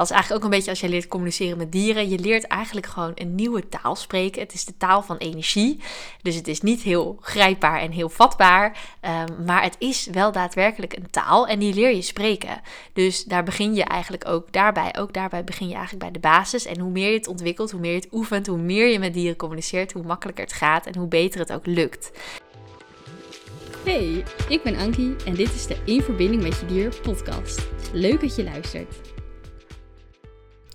dat is eigenlijk ook een beetje als je leert communiceren met dieren. Je leert eigenlijk gewoon een nieuwe taal spreken. Het is de taal van energie. Dus het is niet heel grijpbaar en heel vatbaar. Ehm, maar het is wel daadwerkelijk een taal en die leer je spreken. Dus daar begin je eigenlijk ook daarbij. Ook daarbij begin je eigenlijk bij de basis. En hoe meer je het ontwikkelt, hoe meer je het oefent, hoe meer je met dieren communiceert, hoe makkelijker het gaat en hoe beter het ook lukt. Hey, ik ben Ankie en dit is de In Verbinding met Je Dier podcast. Leuk dat je luistert.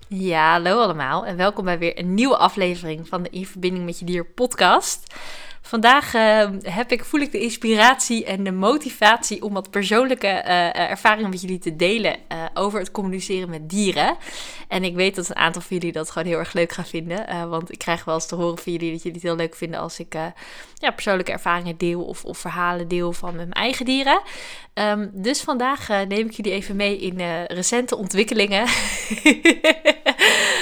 Ja, hallo allemaal en welkom bij weer een nieuwe aflevering van de In Verbinding met Je Dier podcast. Vandaag uh, heb ik, voel ik de inspiratie en de motivatie om wat persoonlijke uh, ervaringen met jullie te delen over het communiceren met dieren. En ik weet dat een aantal van jullie dat gewoon heel erg leuk gaan vinden. want ik krijg wel eens te horen van jullie dat jullie het heel leuk vinden als ik ja, persoonlijke ervaringen deel of, of verhalen deel van mijn eigen dieren. Um, dus vandaag neem ik jullie even mee in recente ontwikkelingen.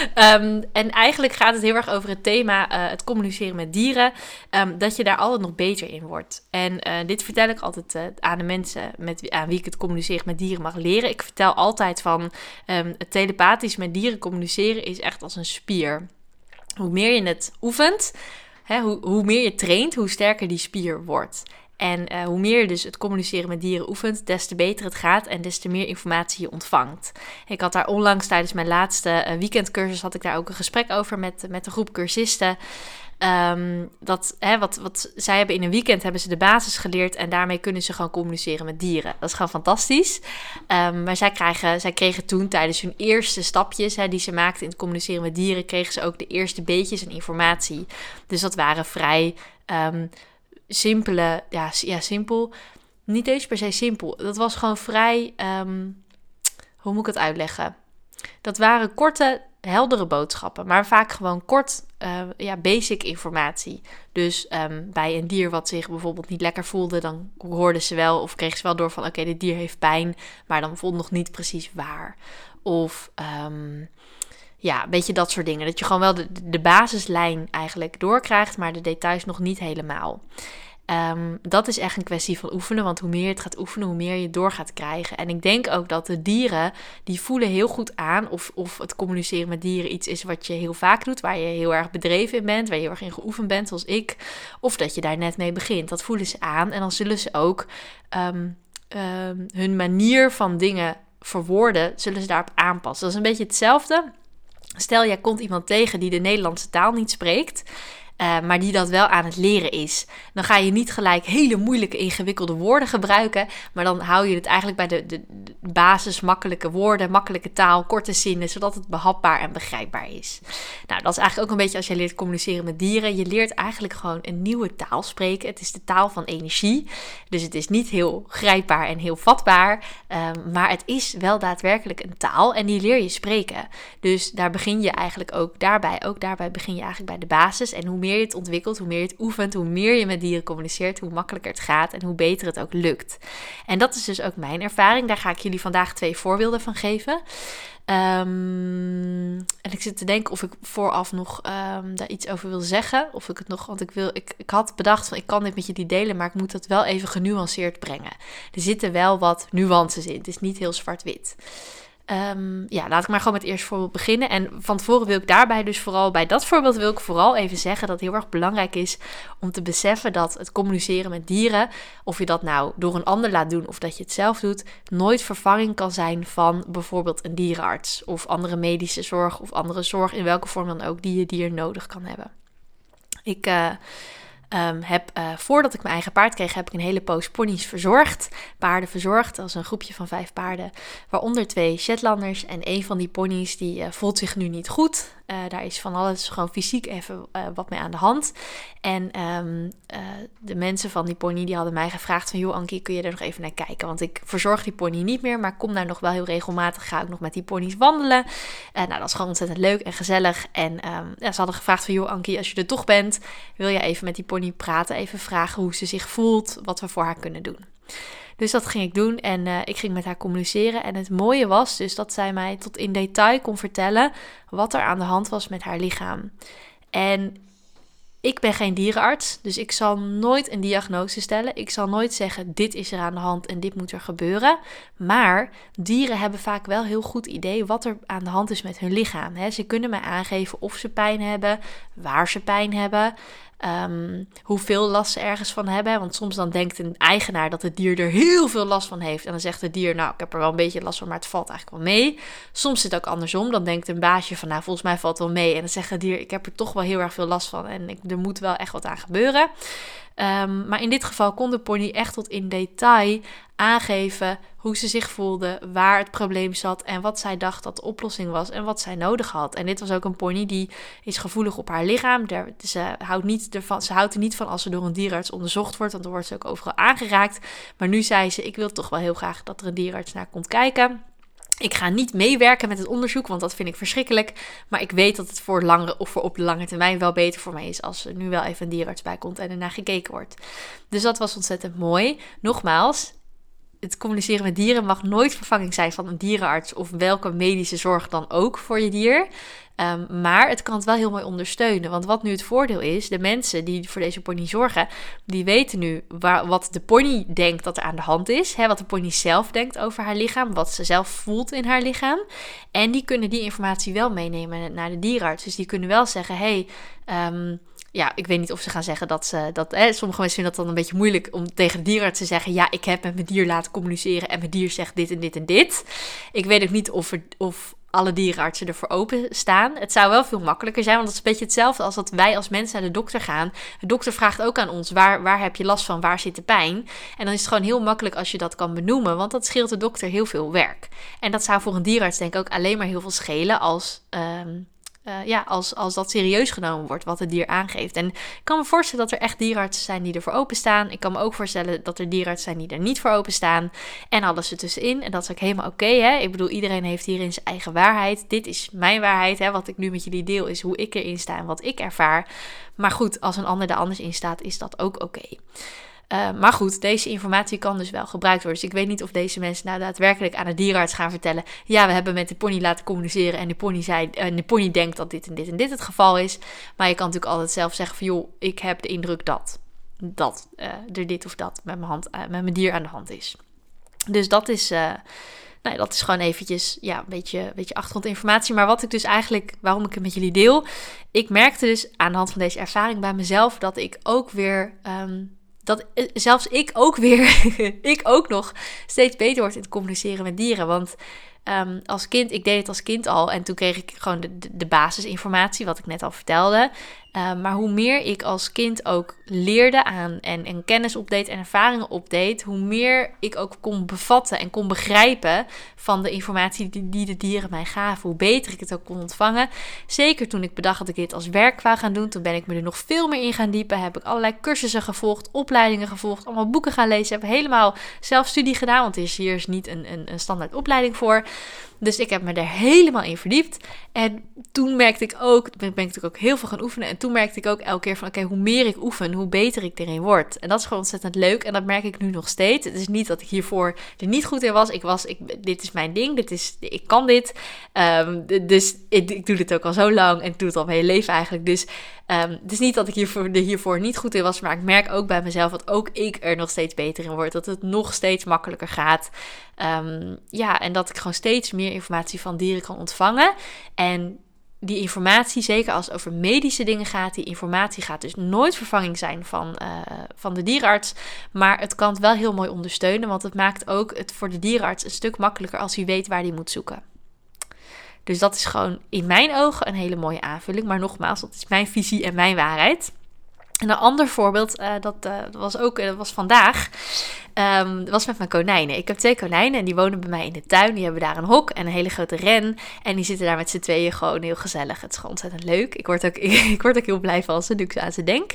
um, en eigenlijk gaat het heel erg over het thema het communiceren met dieren. Um, dat je daar altijd nog beter in wordt. En uh, dit vertel ik altijd uh, aan de mensen met, aan wie ik het communiceren met dieren mag leren. Ik vertel altijd van um, het telepathisch met dieren communiceren is echt als een spier. Hoe meer je het oefent, hè, hoe, hoe meer je traint, hoe sterker die spier wordt. En uh, hoe meer je dus het communiceren met dieren oefent, des te beter het gaat en des te meer informatie je ontvangt. Ik had daar onlangs tijdens mijn laatste uh, weekendcursus had ik daar ook een gesprek over met, met een groep cursisten. Um, dat, hè, wat, wat zij hebben in een weekend hebben ze de basis geleerd en daarmee kunnen ze gewoon communiceren met dieren. Dat is gewoon fantastisch. Um, maar zij, krijgen, zij kregen toen tijdens hun eerste stapjes hè, die ze maakten in het communiceren met dieren, kregen ze ook de eerste beetjes en informatie. Dus dat waren vrij um, simpele, ja, ja, simpel. Niet eens per se simpel. Dat was gewoon vrij, hoe moet ik het uitleggen? Dat waren korte heldere boodschappen, maar vaak gewoon kort, uh, ja, basic informatie. Dus um, bij een dier wat zich bijvoorbeeld niet lekker voelde, dan hoorden ze wel of kregen ze wel door van oké, dit dier heeft pijn, maar dan voelde nog niet precies waar. Of um, ja, een beetje dat soort dingen. Dat je gewoon wel de, basislijn eigenlijk doorkrijgt, maar de details nog niet helemaal. Um, dat is echt een kwestie van oefenen, want hoe meer je het gaat oefenen, hoe meer je door gaat krijgen. En ik denk ook dat de dieren, die voelen heel goed aan of, of het communiceren met dieren iets is wat je heel vaak doet, waar je heel erg bedreven in bent, waar je heel erg in geoefend bent, zoals ik, of dat je daar net mee begint. Dat voelen ze aan en dan zullen ze ook um, um, hun manier van dingen verwoorden, zullen ze daarop aanpassen. Dat is een beetje hetzelfde. Stel, jij komt iemand tegen die de Nederlandse taal niet spreekt. Uh, maar die dat wel aan het leren is. Dan ga je niet gelijk hele moeilijke, ingewikkelde woorden gebruiken. Maar dan hou je het eigenlijk bij de, de, basis makkelijke woorden, makkelijke taal, korte zinnen, zodat het behapbaar en begrijpbaar is. Nou, dat is eigenlijk ook een beetje als je leert communiceren met dieren. Je leert eigenlijk gewoon een nieuwe taal spreken. Het is de taal van energie. Dus het is niet heel grijpbaar en heel vatbaar. Um, maar het is wel daadwerkelijk een taal en die leer je spreken. Dus daar begin je eigenlijk ook daarbij. Ook daarbij begin je eigenlijk bij de basis. En hoe meer je het ontwikkelt, hoe meer je het oefent, hoe meer je met dieren communiceert, hoe makkelijker het gaat en hoe beter het ook lukt. En dat is dus ook mijn ervaring. Daar ga ik jullie vandaag twee voorbeelden van geven. Um, en ik zit te denken of ik vooraf nog um, daar iets over wil zeggen. Of ik het nog, want ik, wil, ik, ik had bedacht van ik kan dit met jullie delen, maar ik moet dat wel even genuanceerd brengen. Er zitten wel wat nuances in. Het is niet heel zwart-wit. Um, ja, laat ik maar gewoon met het eerste voorbeeld beginnen. En van tevoren wil ik daarbij dus vooral, bij dat voorbeeld wil ik vooral even zeggen dat het heel erg belangrijk is om te beseffen dat het communiceren met dieren, of je dat nou door een ander laat doen of dat je het zelf doet, nooit vervanging kan zijn van bijvoorbeeld een dierenarts of andere medische zorg of andere zorg in welke vorm dan ook die je dier nodig kan hebben. Ik. Uh, Um, heb, uh, voordat ik mijn eigen paard kreeg, heb ik een hele poos ponies verzorgd. Paarden verzorgd, als een groepje van vijf paarden. Waaronder twee Shetlanders. En een van die ponies die uh, voelt zich nu niet goed. Uh, daar is van alles gewoon fysiek even wat mee aan de hand. En um, de mensen van die pony die hadden mij gevraagd van... joh Ankie, kun je er nog even naar kijken? Want ik verzorg die pony niet meer, maar kom daar nog wel heel regelmatig. Ga ik nog met die ponies wandelen. nou, dat is gewoon ontzettend leuk en gezellig. En um, ja, ze hadden gevraagd van... joh Ankie, als je er toch bent, wil je even met die pony praten, even vragen hoe ze zich voelt, wat we voor haar kunnen doen. Dus dat ging ik doen en uh, ik ging met haar communiceren. En het mooie was dus dat zij mij tot in detail kon vertellen wat er aan de hand was met haar lichaam. En ik ben geen dierenarts, dus ik zal nooit een diagnose stellen. Ik zal nooit zeggen: dit is er aan de hand en dit moet er gebeuren. Maar dieren hebben vaak wel heel goed idee wat er aan de hand is met hun lichaam. Ze kunnen mij aangeven of ze pijn hebben, waar ze pijn hebben. Um, hoeveel last ze ergens van hebben. Want soms dan denkt een eigenaar dat het dier er heel veel last van heeft. En dan zegt het dier, nou, ik heb er wel een beetje last van, maar het valt eigenlijk wel mee. Soms zit het ook andersom. Dan denkt een baasje van, nou, volgens mij valt het wel mee. En dan zegt het dier, ik heb er toch wel heel erg veel last van. En ik, er moet wel echt wat aan gebeuren. Um, maar in dit geval kon de pony echt tot in detail aangeven hoe ze zich voelde, waar het probleem zat en wat zij dacht dat de oplossing was en wat zij nodig had. En dit was ook een pony die is gevoelig op haar lichaam. Ze houdt, niet ervan, ze houdt er niet van als ze door een dierarts onderzocht wordt, want dan wordt ze ook overal aangeraakt. Maar nu zei ze: Ik wil toch wel heel graag dat er een dierarts naar komt kijken. Ik ga niet meewerken met het onderzoek, want dat vind ik verschrikkelijk. Maar ik weet dat het voor langere of voor op de lange termijn wel beter voor mij is als er nu wel even een dierarts bij komt en ernaar gekeken wordt. Dus dat was ontzettend mooi. Nogmaals, het communiceren met dieren mag nooit vervanging zijn van een dierenarts of welke medische zorg dan ook voor je dier. Ehm, maar het kan het wel heel mooi ondersteunen. Want wat nu het voordeel is, de mensen die voor deze pony zorgen, die weten nu waar, wat de pony denkt dat er aan de hand is. Hè, wat de pony zelf denkt over haar lichaam, wat ze zelf voelt in haar lichaam. En die kunnen die informatie wel meenemen naar de dierenarts. Dus die kunnen wel zeggen: hey, um, ja, ik weet niet of ze gaan zeggen dat ze dat. Hè, sommige mensen vinden dat dan een beetje moeilijk om tegen de dierenarts te zeggen: Ja, ik heb met mijn dier laten communiceren en mijn dier zegt dit en dit en dit. Ik weet ook niet of, of alle dierenartsen ervoor open staan. Het zou wel veel makkelijker zijn, want het is een beetje hetzelfde als dat wij als mensen naar de dokter gaan. De dokter vraagt ook aan ons: waar, waar heb je last van? Waar zit de pijn? En dan is het gewoon heel makkelijk als je dat kan benoemen, want dat scheelt de dokter heel veel werk. En dat zou voor een dierenarts denk ik ook alleen maar heel veel schelen als. Ehm, uh, ja, als, als dat serieus genomen wordt wat het dier aangeeft. En ik kan me voorstellen dat er echt dierartsen zijn die ervoor openstaan. Ik kan me ook voorstellen dat er dierartsen zijn die er niet voor openstaan. En alles ertussenin. En dat is ook helemaal oké. hè? ik bedoel, iedereen heeft hierin zijn eigen waarheid. Dit is mijn waarheid. Hè? Wat ik nu met jullie deel is hoe ik erin sta en wat ik ervaar. Maar goed, als een ander er anders in staat, is dat ook oké. Uh, maar goed, deze informatie kan dus wel gebruikt worden. Dus ik weet niet of deze mensen nou daadwerkelijk aan de dierenarts gaan vertellen: ja, we hebben met de pony laten communiceren en de pony, zei, uh, de pony denkt dat dit en dit en dit het geval is. Maar je kan natuurlijk altijd zelf zeggen: van joh, ik heb de indruk dat, dat uh, er dit of dat met mijn, hand, met mijn dier aan de hand is. Dus dat is. Nou, dat is gewoon eventjes ja, een beetje, een beetje achtergrondinformatie. Maar wat ik dus eigenlijk, waarom ik het met jullie deel. Ik merkte dus aan de hand van deze ervaring bij mezelf dat ik ook weer um, dat eh, zelfs ik ook weer, ik ook nog steeds beter word in het communiceren met dieren. Want um, als kind, ik deed het als kind al en toen kreeg ik gewoon de, de, basisinformatie, wat ik net al vertelde. Uh, maar hoe meer ik als kind ook leerde aan en, en kennis opdeed en ervaringen opdeed, hoe meer ik ook kon bevatten en kon begrijpen van de informatie die, die de dieren mij gaven. Hoe beter ik het ook kon ontvangen. Zeker toen ik bedacht dat ik dit als werk wou gaan doen, toen ben ik me er nog veel meer in gaan diepen. Heb ik allerlei cursussen gevolgd, opleidingen gevolgd, allemaal boeken gaan lezen. Heb helemaal zelf studie gedaan, want er hier is niet een, een, een standaard opleiding voor. Dus ik heb me er helemaal in verdiept. En toen merkte ik ook, ben, ben ik natuurlijk ook heel veel gaan oefenen. En toen merkte ik ook elke keer van, oké, hoe meer ik oefen, hoe beter ik erin word. En dat is gewoon ontzettend leuk. En dat merk ik nu nog steeds. Het is niet dat ik hiervoor er niet goed in was. Ik was, ik, dit is mijn ding. Dit is, ik kan dit. Ehm, dus ik, doe dit ook al zo lang. En doe het al mijn hele leven eigenlijk. Dus um, het is niet dat ik hiervoor, er hiervoor niet goed in was. Maar ik merk ook bij mezelf dat ook ik er nog steeds beter in word. Dat het nog steeds makkelijker gaat. Um, ja, en dat ik gewoon steeds informatie van dieren kan ontvangen. En die informatie, zeker als het over medische dingen gaat, die informatie gaat dus nooit vervanging zijn van, uh, van de dierenarts. Maar het kan het wel heel mooi ondersteunen, want het maakt ook het voor de dierenarts een stuk makkelijker als hij weet waar hij moet zoeken. Dus dat is gewoon in mijn ogen een hele mooie aanvulling. Maar nogmaals, dat is mijn visie en mijn waarheid. En een ander voorbeeld, uh, dat, uh, was ook dat was vandaag. Dat was met mijn konijnen. Ik heb twee konijnen en die wonen bij mij in de tuin. Die hebben daar een hok en een hele grote ren. En die zitten daar met z'n tweeën gewoon heel gezellig. Het is gewoon ontzettend leuk. Ik word ook, ik, word ook heel blij van ze, nu ik aan ze denk.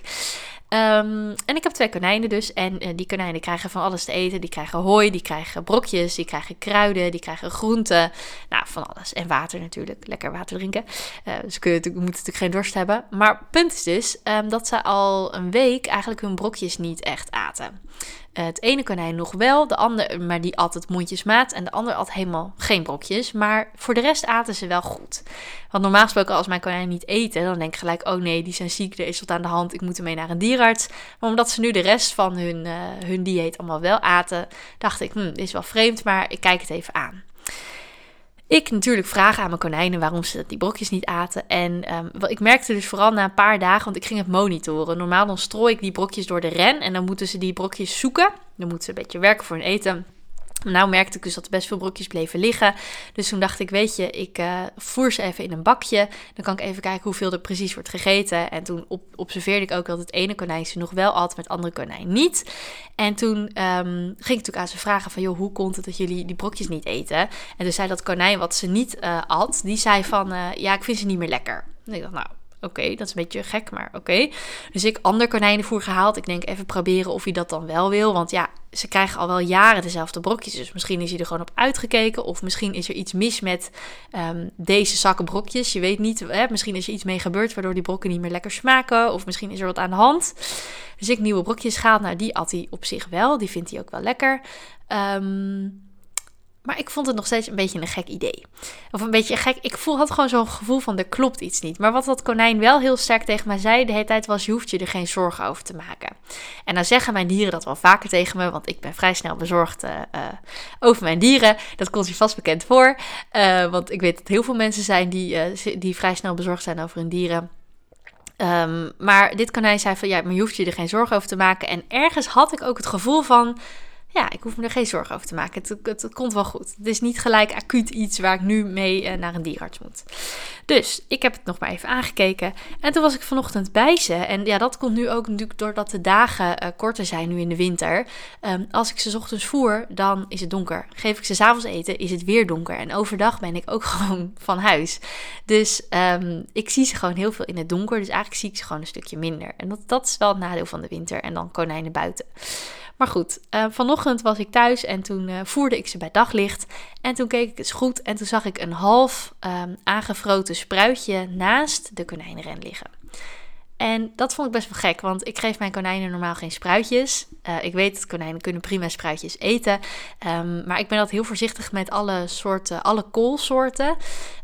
Um, en ik heb twee konijnen dus. En uh, die konijnen krijgen van alles te eten. Die krijgen hooi, die krijgen brokjes, die krijgen kruiden, die krijgen groenten. Nou, van alles. En water natuurlijk. Lekker water drinken. Uh, dus kun je, moeten natuurlijk geen dorst hebben. Maar punt is dus um, dat ze al een week eigenlijk hun brokjes niet echt aten. Eh, het ene konijn nog wel, de ander, maar die at het mondjesmaat. En de ander at helemaal geen brokjes. Maar voor de rest aten ze wel goed. Want normaal gesproken, als mijn konijn niet eten, dan denk ik gelijk: oh nee, die zijn ziek, er is wat aan de hand, ik moet ermee naar een dierarts. Maar omdat ze nu de rest van hun, uh, hun dieet allemaal wel aten, dacht ik: hm, dit is wel vreemd, maar ik kijk het even aan. Ik natuurlijk vragen aan mijn konijnen waarom ze die brokjes niet aten. En um, ik merkte dus vooral na een paar dagen, want ik ging het monitoren. Normaal dan strooi ik die brokjes door de ren en dan moeten ze die brokjes zoeken. Dan moeten ze een beetje werken voor hun eten. Nou merkte ik dus dat er best veel brokjes bleven liggen. Dus toen dacht ik, weet je, ik uh, voer ze even in een bakje. Dan kan ik even kijken hoeveel er precies wordt gegeten. En toen observeerde ik ook dat het ene konijn ze nog wel at, maar het andere konijn niet. En toen um, ging ik natuurlijk aan ze vragen van, joh, hoe komt het dat jullie die brokjes niet eten? En toen zei dat konijn wat ze niet uh, at, die zei van, uh, ja, ik vind ze niet meer lekker. En ik dacht, nou, Oké, dat is een beetje gek, maar oké. Dus ik ander konijnenvoer gehaald. Ik denk even proberen of hij dat dan wel wil. Want ja, ze krijgen al wel jaren dezelfde brokjes. Dus misschien is hij er gewoon op uitgekeken. Of misschien is er iets mis met um, deze zakken brokjes. Je weet niet, hè, misschien is er iets mee gebeurd waardoor die brokken niet meer lekker smaken. Of misschien is er wat aan de hand. Dus ik nieuwe brokjes gehaald. Nou, die at hij op zich wel. Die vindt hij ook wel lekker. Um, maar ik vond het nog steeds een beetje een gek idee. Of een beetje gek. Ik voel, had gewoon zo'n gevoel van er klopt iets niet. Maar wat dat konijn wel heel sterk tegen mij zei de hele tijd was: je hoeft je er geen zorgen over te maken. En dan zeggen mijn dieren dat wel vaker tegen me, want ik ben vrij snel bezorgd uh, uh, over mijn dieren. Dat komt je vast bekend voor. Uh, want ik weet dat heel veel mensen zijn die, die vrij snel bezorgd zijn over hun dieren. Um, maar dit konijn zei van ja, maar je hoeft je er geen zorgen over te maken. En ergens had ik ook het gevoel van ja, ik hoef me er geen zorgen over te maken. Het, het, komt wel goed. Het is niet gelijk acuut iets waar ik nu mee uh, naar een dierarts moet. Dus ik heb het nog maar even aangekeken. En toen was ik vanochtend bij ze. En ja, dat komt nu ook natuurlijk doordat de dagen uh, korter zijn nu in de winter. Um, als ik ze ochtends voer, dan is het donker. Geef ik ze s'avonds eten, is het weer donker. En overdag ben ik ook gewoon van huis. Dus um, ik zie ze gewoon heel veel in het donker. Dus eigenlijk zie ik ze gewoon een stukje minder. En dat, dat is wel het nadeel van de winter. En dan konijnen buiten. Maar goed, uh, vanochtend was ik thuis en toen uh, voerde ik ze bij daglicht. En toen keek ik eens goed en toen zag ik een half um, aangevroten spruitje naast de konijnenren liggen. En dat vond ik best wel gek, want ik geef mijn konijnen normaal geen spruitjes. Uh, ik weet dat konijnen kunnen prima spruitjes eten. Um, maar ik ben dat heel voorzichtig met alle soorten, alle koolsoorten.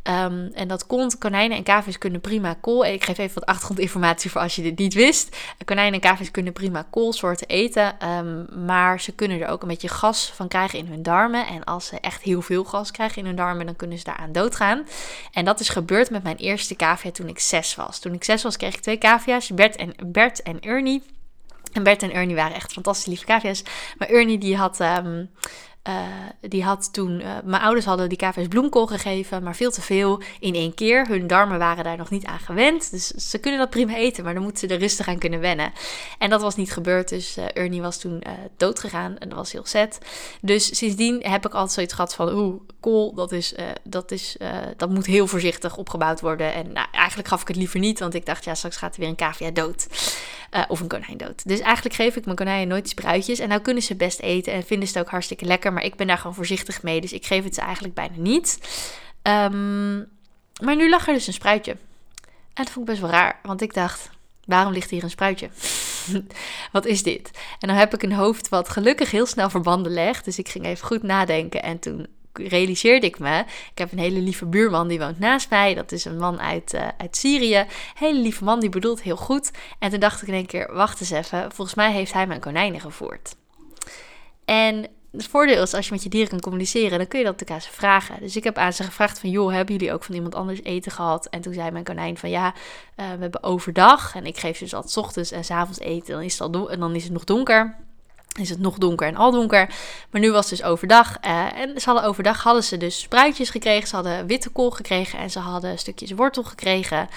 Um, en dat komt, konijnen en kavis kunnen prima kool. Ik geef even wat achtergrondinformatie voor als je dit niet wist. Konijnen en kavis kunnen prima koolsoorten eten. Um, maar ze kunnen er ook een beetje gas van krijgen in hun darmen. En als ze echt heel veel gas krijgen in hun darmen, dan kunnen ze daaraan doodgaan. En dat is gebeurd met mijn eerste cavia toen ik zes was. Toen ik zes was, kreeg ik twee cavia's, Bert en, Bert en Ernie. En Bert en Ernie waren echt fantastisch lieve cavia's. Maar Ernie die had... Um, uh, die had toen, uh, mijn ouders hadden die cavia's bloemkool gegeven, maar veel te veel in één keer. Hun darmen waren daar nog niet aan gewend, dus ze kunnen dat prima eten, maar dan moeten ze er rustig aan kunnen wennen. En dat was niet gebeurd, dus uh, Ernie was toen dood gegaan en dat was heel zet. Dus sindsdien heb ik altijd zoiets gehad van, oeh, kool, dat, is, dat, is, dat moet heel voorzichtig opgebouwd worden. En nou, eigenlijk gaf ik het liever niet, want ik dacht, ja, straks gaat er weer een cavia dood. of een konijn dood. Dus eigenlijk geef ik mijn konijnen nooit spruitjes en nou kunnen ze best eten en vinden ze het ook hartstikke lekker maar ik ben daar gewoon voorzichtig mee. Dus ik geef het ze eigenlijk bijna niet. Um, maar nu lag er dus een spruitje. En dat vond ik best wel raar, want ik dacht, waarom ligt hier een spruitje? wat is dit? En dan heb ik een hoofd wat gelukkig heel snel verbanden legt. Dus ik ging even goed nadenken en toen realiseerde ik me. Ik heb een hele lieve buurman die woont naast mij. Dat is een man uit, uh, uit Syrië. Hele lieve man, die bedoelt heel goed. En toen dacht ik in één keer, wacht eens even. Volgens mij heeft hij mijn konijnen gevoerd. En het voordeel is, als je met je dieren kan communiceren, dan kun je dat de kaas vragen. Dus ik heb aan ze gevraagd van, joh, hebben jullie ook van iemand anders eten gehad? En toen zei mijn konijn van, ja, uh, we hebben overdag. En ik geef dus altijd ochtends en s avonds eten. Dan is, het al en dan is het nog donker is het nog donker en al donker. Maar nu was het dus overdag. Uh, en ze hadden overdag hadden ze dus spruitjes gekregen. Ze hadden witte kool gekregen en ze hadden stukjes wortel gekregen.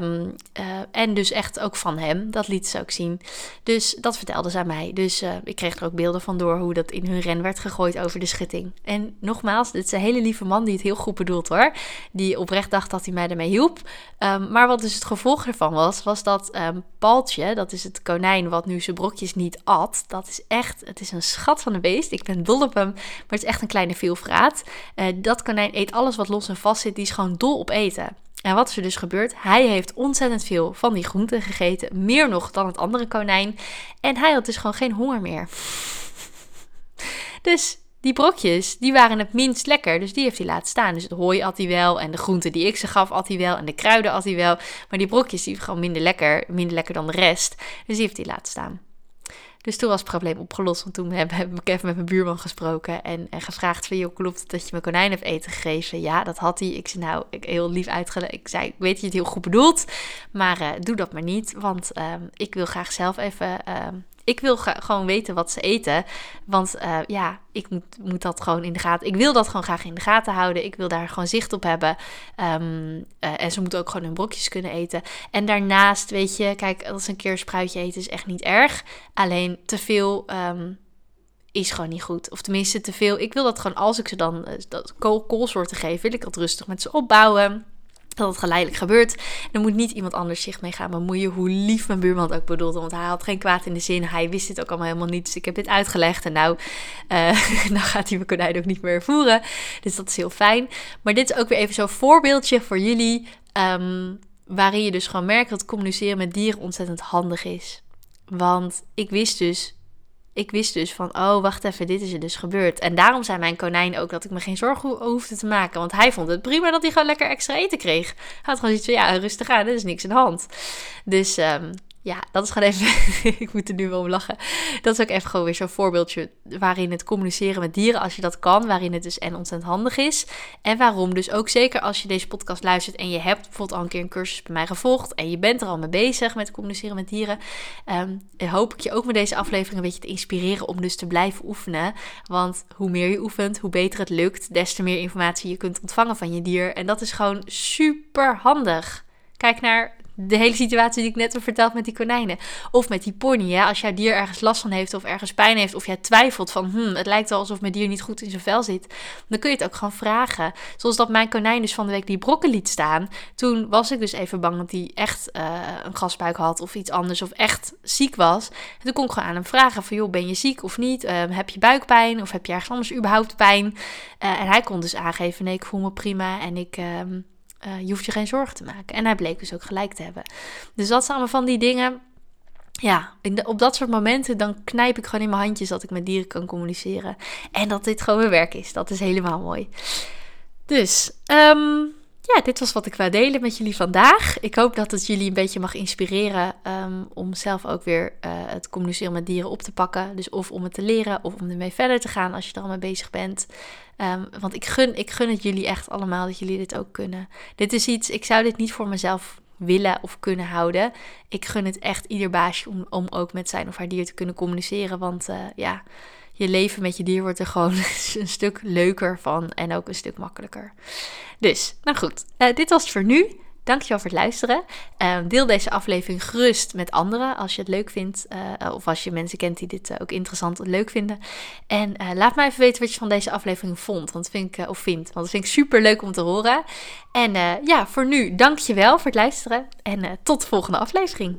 Um, uh, en dus echt ook van hem. Dat liet ze ook zien. Dus dat vertelde ze aan mij. Dus uh, ik kreeg er ook beelden van door hoe dat in hun ren werd gegooid over de schutting. En nogmaals, dit is een hele lieve man die het heel goed bedoelt hoor. Die oprecht dacht dat hij mij ermee hielp. Um, maar wat dus het gevolg ervan was, was dat um, Paltje, dat is het konijn wat nu zijn brokjes niet at. Dat is echt, het is een schat van een beest. Ik ben dol op hem, maar het is echt een kleine veelvraat. Uh, dat konijn eet alles wat los en vast zit. Die is gewoon dol op eten. En wat is er dus gebeurd? Hij heeft ontzettend veel van die groenten gegeten, meer nog dan het andere konijn. En hij had dus gewoon geen honger meer. Dus die brokjes, die waren het minst lekker. Dus die heeft hij laten staan. Dus het hooi at hij wel. En de groenten die ik ze gaf, at hij wel. En de kruiden at hij wel. Maar die brokjes, die gewoon minder lekker. Minder lekker dan de rest. Dus die heeft hij laten staan. Dus toen was het probleem opgelost. Want toen heb, ik even met mijn buurman gesproken. En, en gevraagd van, joh, klopt dat je mijn konijn hebt eten gegeven? Ja, dat had hij. Ik zei, nou, ik, heel lief uitgelegd. Ik zei, ik weet dat je het heel goed bedoelt. Maar uh, doe dat maar niet. Want uh, ik wil graag zelf even... Ik wil gewoon weten wat ze eten. Want uh, ja, ik moet, moet, dat gewoon in de gaten. Ik wil dat gewoon graag in de gaten houden. Ik wil daar gewoon zicht op hebben. Um, uh, en ze moeten ook gewoon hun brokjes kunnen eten. En daarnaast, weet je, kijk, als een keer een spruitje eten is echt niet erg. Alleen te veel. Um, is gewoon niet goed. Of tenminste te veel. Ik wil dat gewoon als ik ze dan uh, dat kool, koolsoorten geef, wil ik dat rustig met ze opbouwen dat het geleidelijk gebeurt. Dan moet niet iemand anders zich mee gaan bemoeien. Hoe lief mijn buurman ook bedoelde. Want hij had geen kwaad in de zin. Hij wist dit ook allemaal helemaal niet. Dus ik heb dit uitgelegd. En nou, uh, nou gaat hij mijn konijn ook niet meer voeren. Dus dat is heel fijn. Maar dit is ook weer even zo'n voorbeeldje voor jullie. Um, waarin je dus gewoon merkt dat communiceren met dieren ontzettend handig is. Want ik wist dus ik wist dus van, oh, wacht even, dit is er dus gebeurd. En daarom zei mijn konijn ook dat ik me geen zorgen hoefde te maken. Want hij vond het prima dat hij gewoon lekker extra eten kreeg. Hij had gewoon zoiets van, ja, rustig aan, er is niks aan de hand. Dus um, ja, dat is gewoon even. ik moet er nu wel om lachen. Dat is ook even gewoon weer zo'n voorbeeldje. waarin het communiceren met dieren, als je dat kan, waarin het dus en ontzettend handig is. En waarom dus ook zeker als je deze podcast luistert en je hebt bijvoorbeeld al een keer een cursus bij mij gevolgd. en je bent er al mee bezig met communiceren met dieren. Um, hoop ik je ook met deze aflevering een beetje te inspireren om dus te blijven oefenen. Want hoe meer je oefent, hoe beter het lukt. des te meer informatie je kunt ontvangen van je dier. En dat is gewoon super handig. Kijk naar de hele situatie die ik net heb verteld met die konijnen. Of met die pony. Hè? Als jouw dier ergens last van heeft of ergens pijn heeft. Of jij twijfelt van hmm, het lijkt wel alsof mijn dier niet goed in zijn vel zit. Dan kun je het ook gewoon vragen. Zoals dat mijn konijn dus van de week die brokken liet staan. Toen was ik dus even bang dat hij echt uh, een gasbuik had of iets anders. Of echt ziek was. En toen kon ik gewoon aan hem vragen van joh ben je ziek of niet? Uh, heb je buikpijn of heb je ergens anders überhaupt pijn? Uh, en hij kon dus aangeven nee ik voel me prima en ik... ehm uh, je hoeft je geen zorgen te maken. En hij bleek dus ook gelijk te hebben. Dus dat zijn allemaal van die dingen. Ja, op dat soort momenten dan knijp ik gewoon in mijn handjes dat ik met dieren kan communiceren. En dat dit gewoon mijn werk is. Dat is helemaal mooi. Dus, um, ja, dit was wat ik wou delen met jullie vandaag. Ik hoop dat het jullie een beetje mag inspireren um, om zelf ook weer uh, het communiceren met dieren op te pakken. Dus of om het te leren of om ermee verder te gaan als je er al mee bezig bent. Um, want ik gun, ik gun het jullie echt allemaal dat jullie dit ook kunnen. Dit is iets, ik zou dit niet voor mezelf willen of kunnen houden. Ik gun het echt ieder baasje om, om ook met zijn of haar dier te kunnen communiceren. Want uh, ja, je leven met je dier wordt er gewoon een stuk leuker van en ook een stuk makkelijker. Dus, nou goed, uh, dit was het voor nu. Dankjewel voor het luisteren. Uh, deel deze aflevering gerust met anderen als je het leuk vindt. Uh, of als je mensen kent die dit uh, ook interessant en leuk vinden. En laat mij even weten wat je van deze aflevering vond. Want vind ik, of vindt. Want dat vind ik super leuk om te horen. En ja, voor nu dankjewel voor het luisteren. En tot de volgende aflevering.